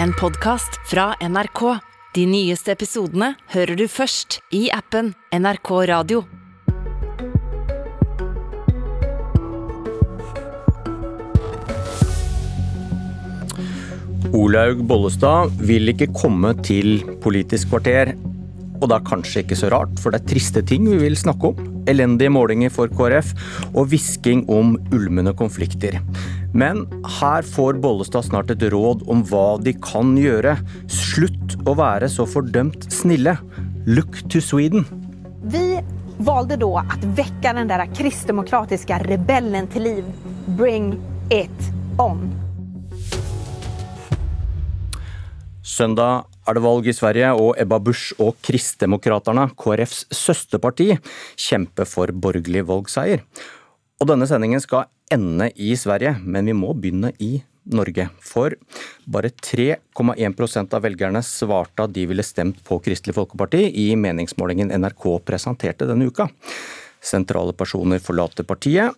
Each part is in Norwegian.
en podkast fra NRK. De nyeste episodene hører du først i appen NRK Radio. Olaug Bollestad vil ikke komme til Politisk kvarter. Og det er kanskje ikke så rart, for det er triste ting vi vil snakke om. Elendige målinger for KrF og hvisking om ulmende konflikter. Men her får Bollestad snart et råd om hva de kan gjøre. Slutt å være så fordømt snille. Look to Sweden. Vi valgte da å vekke den der kristdemokratiske rebellen til liv. Bring it on. Søndag er det valg i Sverige, og Ebba Busch og Kristdemokraterna, KrFs søsterparti, kjemper for borgerlig valgseier. Og denne sendingen skal ende i Sverige, men vi må begynne i Norge. For bare 3,1 av velgerne svarte at de ville stemt på Kristelig Folkeparti i meningsmålingen NRK presenterte denne uka. Sentrale personer forlater partiet,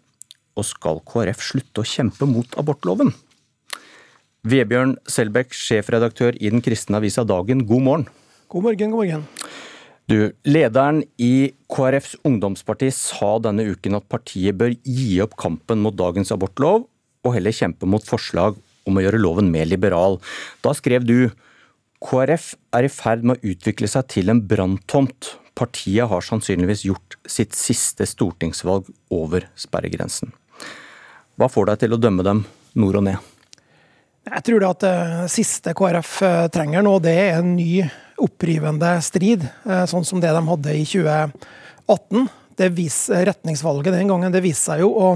og skal KrF slutte å kjempe mot abortloven? Vebjørn Selbekk, sjefredaktør i den kristne avisa Dagen, god morgen. God morgen, god morgen. Du, Lederen i KrFs ungdomsparti sa denne uken at partiet bør gi opp kampen mot dagens abortlov, og heller kjempe mot forslag om å gjøre loven mer liberal. Da skrev du KrF er i ferd med å utvikle seg til en branntomt. Partiet har sannsynligvis gjort sitt siste stortingsvalg over sperregrensen. Hva får deg til å dømme dem nord og ned? Jeg tror at det siste KrF eh, trenger nå, det er en ny opprivende strid, eh, sånn som det de hadde i 2018. Det viser retningsvalget den gangen det viste seg jo å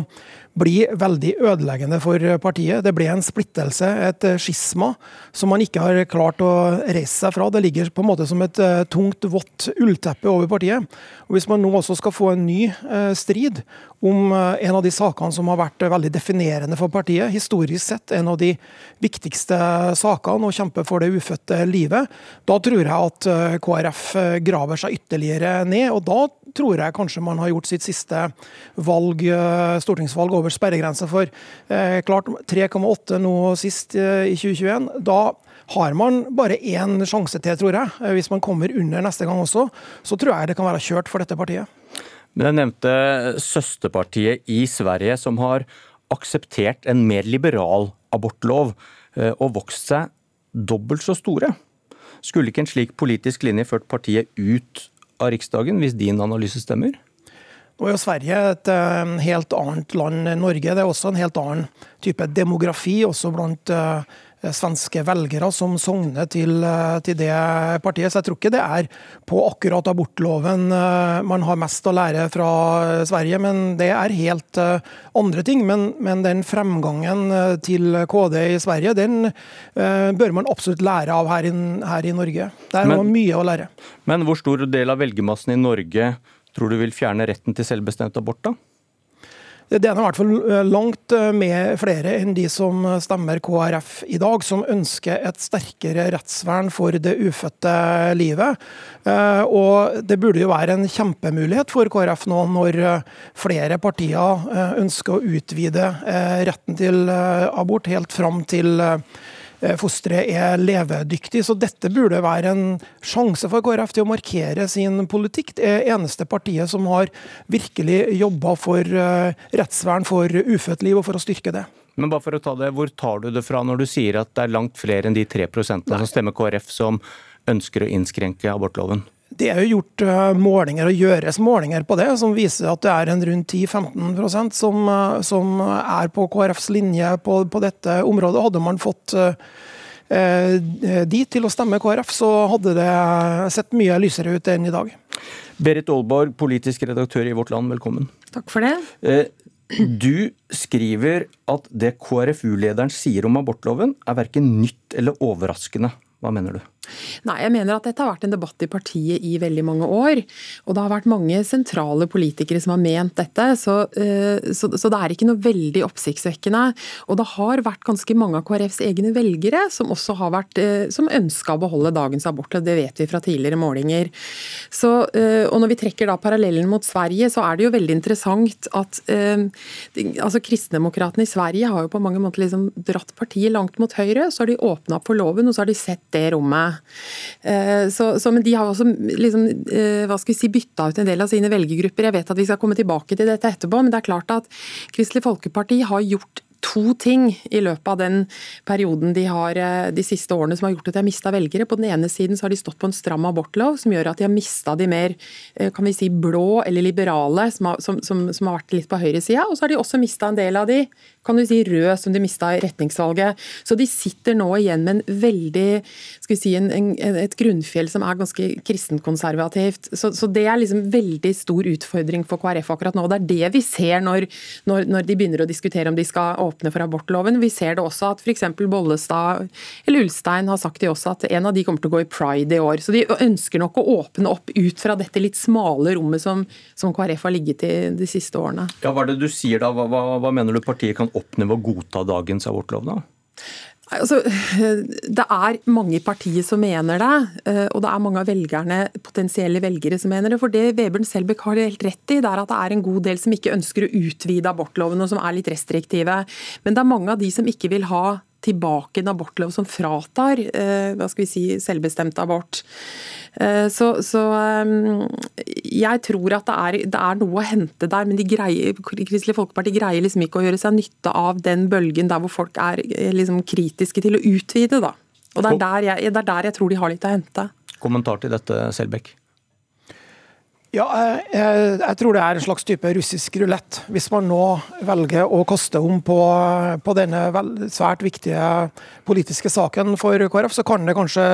bli veldig ødeleggende for partiet. Det ble en splittelse, et skisma, som man ikke har klart å reise seg fra. Det ligger på en måte som et eh, tungt, vått ullteppe over partiet. Og Hvis man nå også skal få en ny strid om eh, en av de sakene som har vært veldig definerende for partiet. Historisk sett en av de viktigste sakene, å kjempe for det ufødte livet. Da tror jeg at eh, KrF eh, graver seg ytterligere ned, og da tror jeg kanskje man har gjort sitt siste valg, stortingsvalg over sperregrensa. For eh, klart 3,8 nå sist i 2021. da har man bare én sjanse til, tror jeg. Hvis man kommer under neste gang også, så tror jeg det kan være kjørt for dette partiet. Men jeg nevnte søsterpartiet i Sverige, som har akseptert en mer liberal abortlov eh, og vokst seg dobbelt så store. Skulle ikke en slik politisk linje ført partiet ut av Riksdagen, hvis din analyse stemmer? Nå er jo Sverige et eh, helt annet land enn Norge. Det er også en helt annen type demografi, også blant Eh, svenske velgere som sogner til, eh, til, det partiet. Så jeg tror ikke det er på akkurat abortloven man har mest å lære fra Sverige, men det er helt andre ting. Men, men den fremgangen til KD i Sverige, den bør man absolutt lære av her i, her i Norge. Der har man mye å lære. Men hvor stor del av velgermassen i Norge tror du vil fjerne retten til selvbestemt abort, da? Det er i hvert fall eh, langt eh, med flere enn de som stemmer KrF i dag, som ønsker et sterkere rettsvern for det ufødte livet. Eh, og det burde jo være en kjempemulighet for KrF nå, når flere partier ønsker å utvide retten til abort helt fram til Eh, fosteret er levedyktig. Så dette burde være en sjanse for KrF til å markere sin politikk. Det er eneste partiet som har virkelig jobba for eh, rettsvern for ufødt liv, og for å styrke det. Men bare for å ta det, Hvor tar du det fra når du sier at det er langt flere enn de 3% som stemmer KrF som ønsker å innskrenke abortloven? Det er jo gjort eh, målinger og gjøres målinger på det, som viser at det er en rundt 10-15 som, eh, som er på KrFs linje på, på, dette området. Hadde man fått eh, de til å stemme KrF, så hadde det sett mye lysere ut enn i dag. Berit Aalborg, politisk redaktør i Vårt Land, velkommen. Takk for det. Eh, du skriver at det KrFU-lederen sier om abortloven er verken nytt eller overraskende. Hva mener du? Nei, jeg mener at dette har vært en debatt i partiet i veldig mange år. Og det har vært mange sentrale politikere som har ment dette, så, eh, så, så det er ikke noe veldig oppsiktsvekkende. Og det har vært ganske mange av KrFs egne velgere som også har vært, eh, som ønska å beholde dagens abort, og det vet vi fra tidligere målinger. Så, eh, og når vi trekker da parallellen mot Sverige, så er det jo veldig interessant at altså Kristendemokratene i Sverige har jo på mange måter liksom dratt partiet langt mot høyre. Så har de åpna opp for loven, og så har de sett det rommet. Eh, så, så, men de har også liksom, eh, hva skal vi si, bytta ut en del av sine velgergrupper. Jeg vet at vi skal komme tilbake til dette etterpå, men det er klart at Kristelig Folkeparti har gjort to ting i løpet av den perioden de har eh, de siste årene som har gjort at de har mista velgere. På den ene siden så har de stått på en stram abortlov som gjør at de har mista de mer eh, kan vi si, blå eller liberale, som har, som, som, som har vært litt på høyresida. Og så har de også mista en del av de kan du si rød, som de mista i retningsvalget. Så de sitter nå igjen med en veldig skal vi si, en, en, et grunnfjell som er ganske kristenkonservativt. Så, så det er liksom veldig stor utfordring for KrF akkurat nå. Det er det vi ser når, når, når de begynner å diskutere om de skal åpne for abortloven. Vi ser det også at f.eks. Bollestad eller Ulstein har sagt til oss at en av de kommer til å gå i pride i år. Så de ønsker nok å åpne opp ut fra dette litt smale rommet som, som KrF har ligget i de siste årene. Ja, Hva er det du sier da? Hva, hva, hva mener du partiet kan oppnå ved å godta dagens abortlov da? Altså, det er mange i partiet som mener det, eh, og det er mange av velgerne, potensielle velgere som mener det. For det Vebjørn Selbekk har helt rett i, det er at det er en god del som ikke ønsker å utvide abortloven, og som er litt restriktive. Men det er mange av de som ikke vil ha tilbake en abortlov som fratar eh, hva skal vi si, selvbestemt abort. Eh, så, så ehm, jeg tror at det er, det er, noe å hente der, men de greier, Kristelig Folkeparti greier liksom ikke å gjøre seg nytte av den bølgen der hvor folk er eh, liksom kritiske til å utvide. Da. Og det er, der jeg, det er der jeg tror de har litt å hente. Kommentar til dette, Selbekk? Ja, jeg, jeg, tror det er en slags type russisk rulett. Hvis man nå velger å kaste om på, på denne vel, svært viktige politiske saken for KrF, så kan det kanskje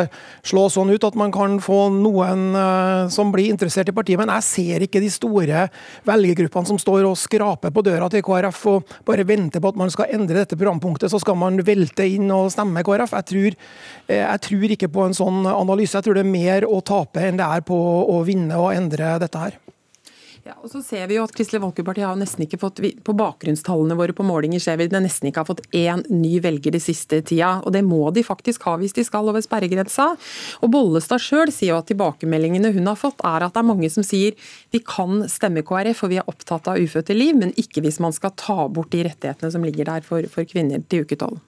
slå sånn ut at man kan få noen uh, som blir interessert i partiet. Men jeg ser ikke de store velgergruppene som står og skraper på døra til KrF og bare venter på at man skal endre dette programpunktet, så skal man velte inn og stemme KrF. Jeg tror, jeg tror ikke på en sånn analyse. Jeg tror det er mer å tape enn det er på å vinne og endre dette her. Ja, og så ser vi jo at Kristelig Folkeparti har nesten ikke fått, På bakgrunnstallene våre på målinger ser vi at de nesten ikke har fått én ny velger de siste tida. og Det må de faktisk ha hvis de skal over sperregrensa. Og Bollestad sjøl sier jo at tilbakemeldingene hun har fått, er at det er mange som sier vi kan stemme KrF for vi er opptatt av ufødte liv, men ikke hvis man skal ta bort de rettighetene som ligger der for, for kvinner til uke tolv.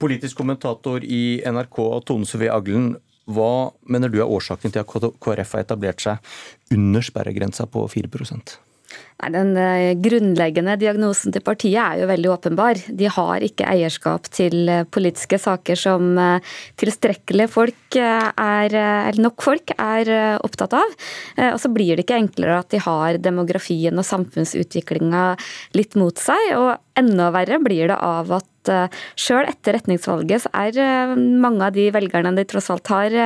Politisk kommentator i NRK, Tone Sofie Aglen. Hva mener du er årsaken til at KrF har etablert seg under sperregrensa på 4% Nei, Den eh, grunnleggende diagnosen til partiet er jo veldig åpenbar. De har ikke eierskap til eh, politiske saker som eh, tilstrekkelig folk er, eller nok folk er opptatt av. Og så blir det ikke enklere at de har demografien og samfunnsutviklinga litt mot seg. og Enda verre blir det av at sjøl etter retningsvalget så er mange av de velgerne de tross alt har,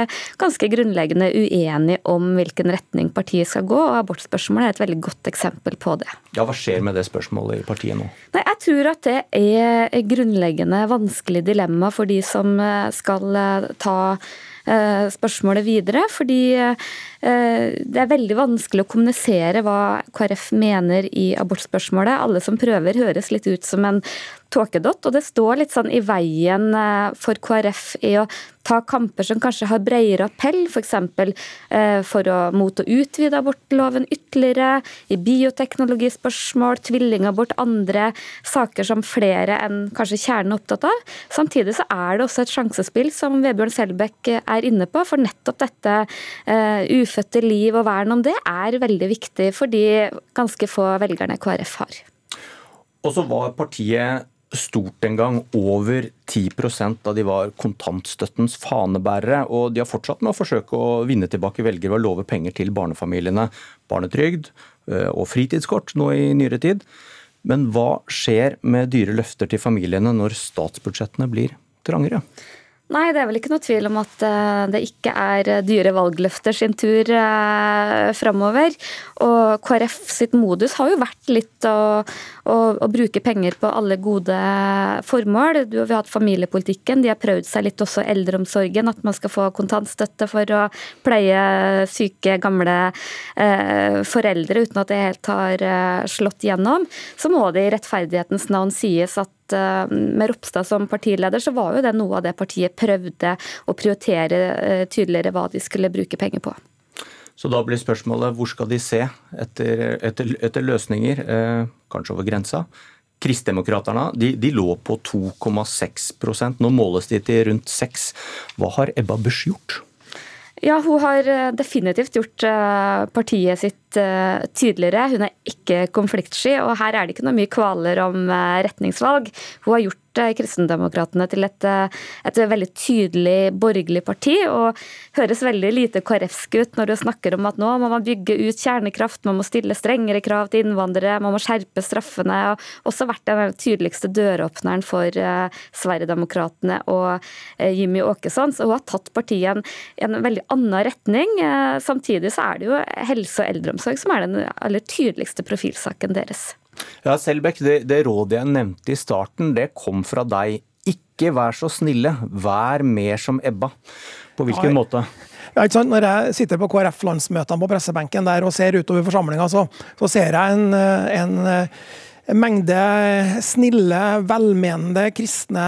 ganske grunnleggende uenige om hvilken retning partiet skal gå, og abortspørsmålet er et veldig godt eksempel på det. Ja, Hva skjer med det spørsmålet i partiet nå? Nei, Jeg tror at det er et grunnleggende vanskelig dilemma for de som eh, skal eh, ta eh, spørsmålet videre. Fordi det er veldig vanskelig å kommunisere hva KrF mener i abortspørsmålet. Alle som prøver, høres litt ut som en tåkedott. Og det står litt sånn i veien eh, for KrF i å ta kamper som kanskje har bredere appell, f.eks. For, eh, for å mot å utvide abortloven ytterligere, i bioteknologispørsmål, tvillingabort, andre saker som flere enn kanskje kjernen er opptatt av. Samtidig så er det også et sjansespill, som Vebjørn Selbekk er inne på, for nettopp dette uh, ufødte liv og vern om det er veldig viktig for de ganske få velgerne KrF har. Og så var partiet stort en gang. Over 10% da de var kontantstøttens fanebærere. Og de har fortsatt med å forsøke å vinne tilbake velgere ved å love penger til barnefamiliene. Barnetrygd eh, og fritidskort nå i nyere tid. Men hva skjer med dyre løfter til familiene når statsbudsjettene blir trangere? Nei, det er vel ikke noe tvil om at eh, det ikke er eh, dyre valgløfter sin tur eh, framover. Og KrF sitt modus har jo vært litt å, å, å bruke penger på alle gode formål. Du, vi har hatt familiepolitikken, de har prøvd seg litt også eldreomsorgen. At man skal få kontantstøtte for å pleie syke, gamle eh, foreldre uten at det helt har slått gjennom. Så må det i rettferdighetens navn sies at Eh, med Ropstad som partileder, så var jo det noe av det partiet prøvde å prioritere eh, tydeligere hva de skulle bruke penger på. Så da blir spørsmålet hvor skal de se etter, etter, etter løsninger, eh, kanskje over grensa? Kristdemokraterne de, de, lå på 2,6 Nå måles de til rundt 6 Hva har Ebba Busch gjort? Ja, hun har definitivt gjort partiet sitt Eh, tydeligere. Hun er ikke konfliktsky, og her er det ikke noe mye kvaler om eh, retningsvalg. Hun har gjort eh, Kristendemokratene til et, et, veldig tydelig borgerlig parti, og høres veldig lite KrF-sk ut når du snakker om at nå må man bygge ut kjernekraft, man må stille strengere krav til innvandrere, man må skjerpe straffene. og Også vært den tydeligste døråpneren for Sverigedemokraterna og Jimmy Åkesson. Så hun har tatt partiet i en veldig annen retning. Samtidig så er det jo helse- og eldreomsorg som er den aller tydeligste profilsaken deres. Ja, Selbekk, det, det rådet jeg nevnte i starten, det kom fra deg. Ikke vær så snille, vær mer som Ebba. På hvilken Ai. måte? Ja, ikke sant? Når jeg sitter på KrF-landsmøtene på pressebenken der og ser utover forsamlinga, så, så, ser jeg en, en en mengde snille, velmenende kristne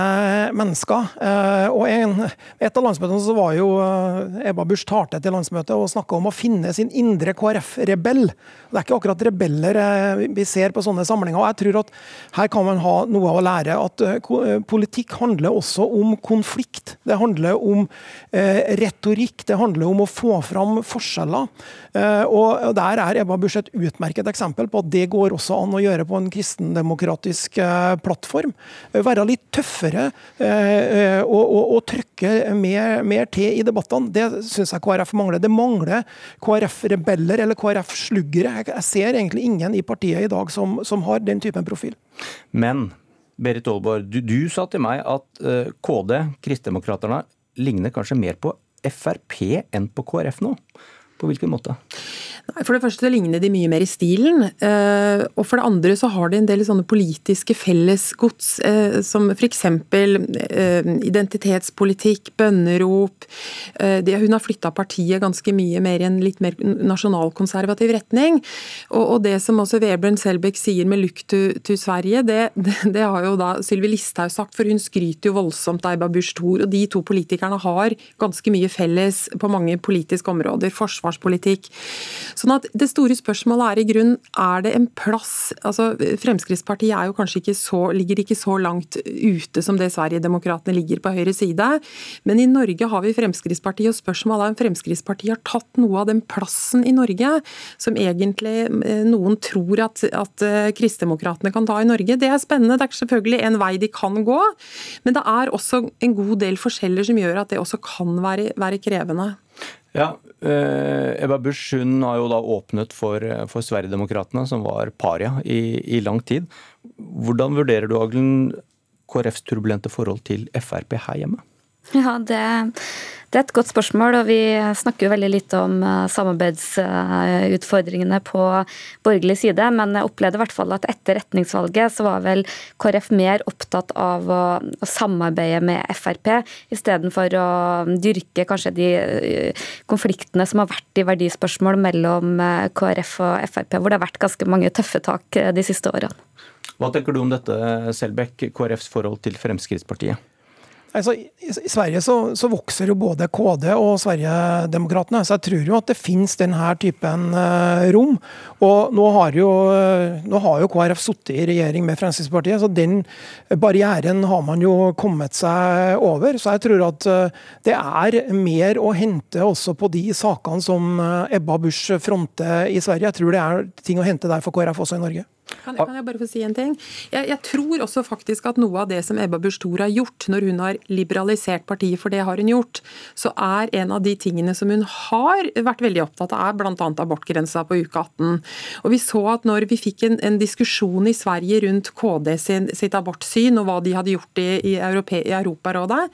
mennesker. Eh, og en, Et av landsmøtene så var jo eh, Ebba Busch Tarte til landsmøtet og snakka om å finne sin indre KrF-rebell. Det er ikke akkurat rebeller eh, vi ser på sånne samlinger. og jeg tror at Her kan man ha noe å lære. At politikk handler også om konflikt. Det handler om retorikk. Det handler om å få fram forskjeller. Og Der er Ebba Busch et utmerket eksempel på at det går også an å gjøre på en kristen kristendemokratisk eh, plattform. Eh, være litt tøffere eh, og, og, og trykke mer, mer, til i debattene. Det syns jeg KrF mangler. Det mangler KrF-rebeller eller KrF-sluggere. Jeg ser egentlig ingen i partiet i dag som, som har den typen profil. Men Berit Aalborg, du, du sa til meg at KD, Kristdemokraterne, ligner kanskje mer på Frp enn på KrF nå. På hvilken måte? Nei, For det første ligner de mye mer i stilen. Eh, og for det andre så har de en del sånne politiske fellesgods, eh, som f.eks. Eh, identitetspolitikk, bønnerop. Hun har flytta partiet ganske mye mer i en litt mer nasjonalkonservativ retning. Og det som også Vebjørn Selbekk sier med 'look to, to Sverige', det, det, har jo da Sylvi Listhaug sagt, for hun skryter jo voldsomt av Eiba Busch Thor. Og de to politikerne har ganske mye felles på mange politiske områder. Forsvarspolitikk. Sånn at Det store spørsmålet er i grunn er det en plass altså Fremskrittspartiet er jo kanskje ikke så, ligger ikke så langt ute som det Sverigedemokraterna ligger på høyre side. Men i Norge har vi Fremskrittspartiet, og spørsmålet er om Fremskrittspartiet har tatt noe av den plassen i Norge som egentlig eh, noen tror at, at eh, Kristdemokratene kan ta i Norge. Det er spennende. Det er selvfølgelig en vei de kan gå, men det er også en god del forskjeller som gjør at det også kan være, være krevende. Ja, eh, Ebba Busch hun har jo da åpnet for, eh, for Sverigedemokraterna, som var paria i, i, lang tid. Hvordan vurderer du Aglen, KrFs turbulente forhold til Frp her hjemme? Ja, det det er et godt spørsmål, og vi snakker jo veldig lite om eh, samarbeidsutfordringene på borgerlig side. Men jeg opplevde i hvert fall at etter retningsvalget så var vel KrF mer opptatt av å, samarbeide med Frp, istedenfor å dyrke kanskje de eh, konfliktene som har vært i verdispørsmål mellom eh, KrF og Frp, hvor det har vært ganske mange tøffe tak de siste årene. Hva tenker du om dette, Selbekk, KrFs forhold til Fremskrittspartiet? Altså, I Sverige så, så, vokser jo både KD og Sverigedemokraterna, så jeg tror jo at det finnes denne typen uh, rom. Og nå har jo, nå har jo KrF sittet i regjering med Fremskrittspartiet, så den barrieren har man jo kommet seg over. Så jeg tror at uh, det er mer å hente også på de sakene som Ebba Busch fronter i Sverige. Jeg tror det er ting å hente der for KrF også i Norge. Kan jeg, kan jeg, bare få si en ting? Jeg, jeg, tror også faktisk at noe av det som Ebba Busch Thor har gjort når hun har liberalisert partiet, for det har hun gjort, så er en av de tingene som hun har vært veldig opptatt av, er bl.a. abortgrensa på uke 18. Og Vi så at når vi fikk en, en diskusjon i Sverige rundt KD sin, sitt abortsyn og hva de hadde gjort i, i, Europe, i Europarådet,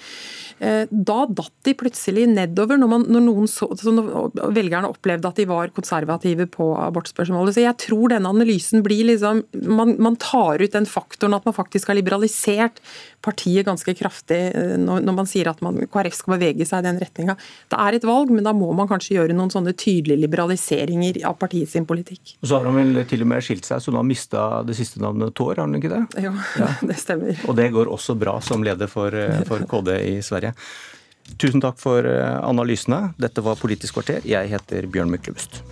da datt de plutselig nedover når, man, når noen så, når velgerne opplevde at de var konservative på abortspørsmålet. Så jeg tror denne analysen blir liksom liksom, man, man, tar ut den faktoren at man faktisk har liberalisert partiet ganske kraftig eh, når, når man sier at man, KrF skal bevege seg i den retninga. Det er et valg, men da må man kanskje gjøre noen sånne tydelige liberaliseringer av partiet sin politikk. Og så har han vel til og med skilt seg, så nå har mista det siste navnet Tår, har han ikke det? Jo, ja. det stemmer. Og det går også bra som leder for, eh, for KD i Sverige. Tusen takk for eh, analysene. Dette var Politisk kvarter. Jeg heter Bjørn Myklebust.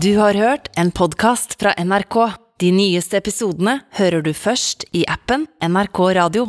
Du har hørt en podkast fra NRK. De nyeste episodene hører du først i appen NRK Radio.